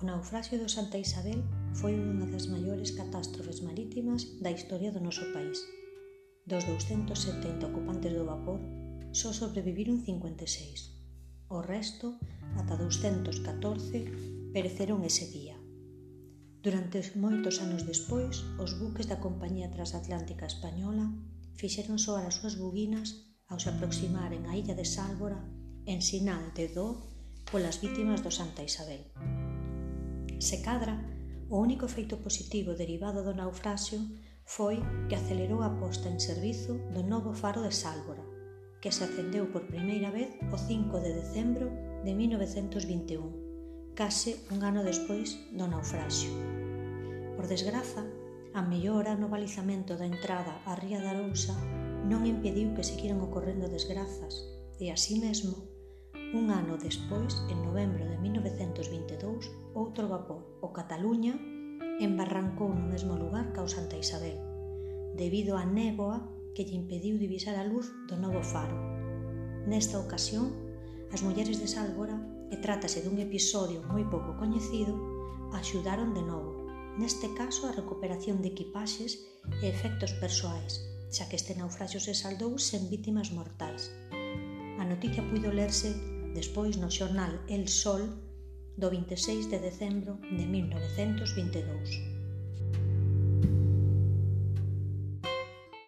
O naufraxio do Santa Isabel foi unha das maiores catástrofes marítimas da historia do noso país. Dos 270 ocupantes do vapor, só sobreviviron 56. O resto, ata 214, pereceron ese día. Durante moitos anos despois, os buques da Compañía Transatlántica Española fixeron soar as súas buguinas ao se aproximaren á illa de Sálvora en sinal de dó polas vítimas do Santa Isabel. Se cadra, o único feito positivo derivado do naufraxio foi que acelerou a posta en servizo do novo faro de Sálvora, que se acendeu por primeira vez o 5 de decembro de 1921, case un ano despois do naufraxio. Por desgraza, a mellora no balizamento da entrada á Ría da Arousa non impediu que seguiran ocorrendo desgrazas e, así mesmo, Un ano despois, en novembro de 1922, outro vapor, o Cataluña, embarrancou no mesmo lugar que o Santa Isabel, debido á néboa que lle impediu divisar a luz do novo faro. Nesta ocasión, as mulleres de Sálvora, que trátase dun episodio moi pouco coñecido, axudaron de novo, neste caso a recuperación de equipaxes e efectos persoais, xa que este naufraxo se saldou sen vítimas mortais. A noticia puido lerse despois no xornal El Sol do 26 de decembro de 1922.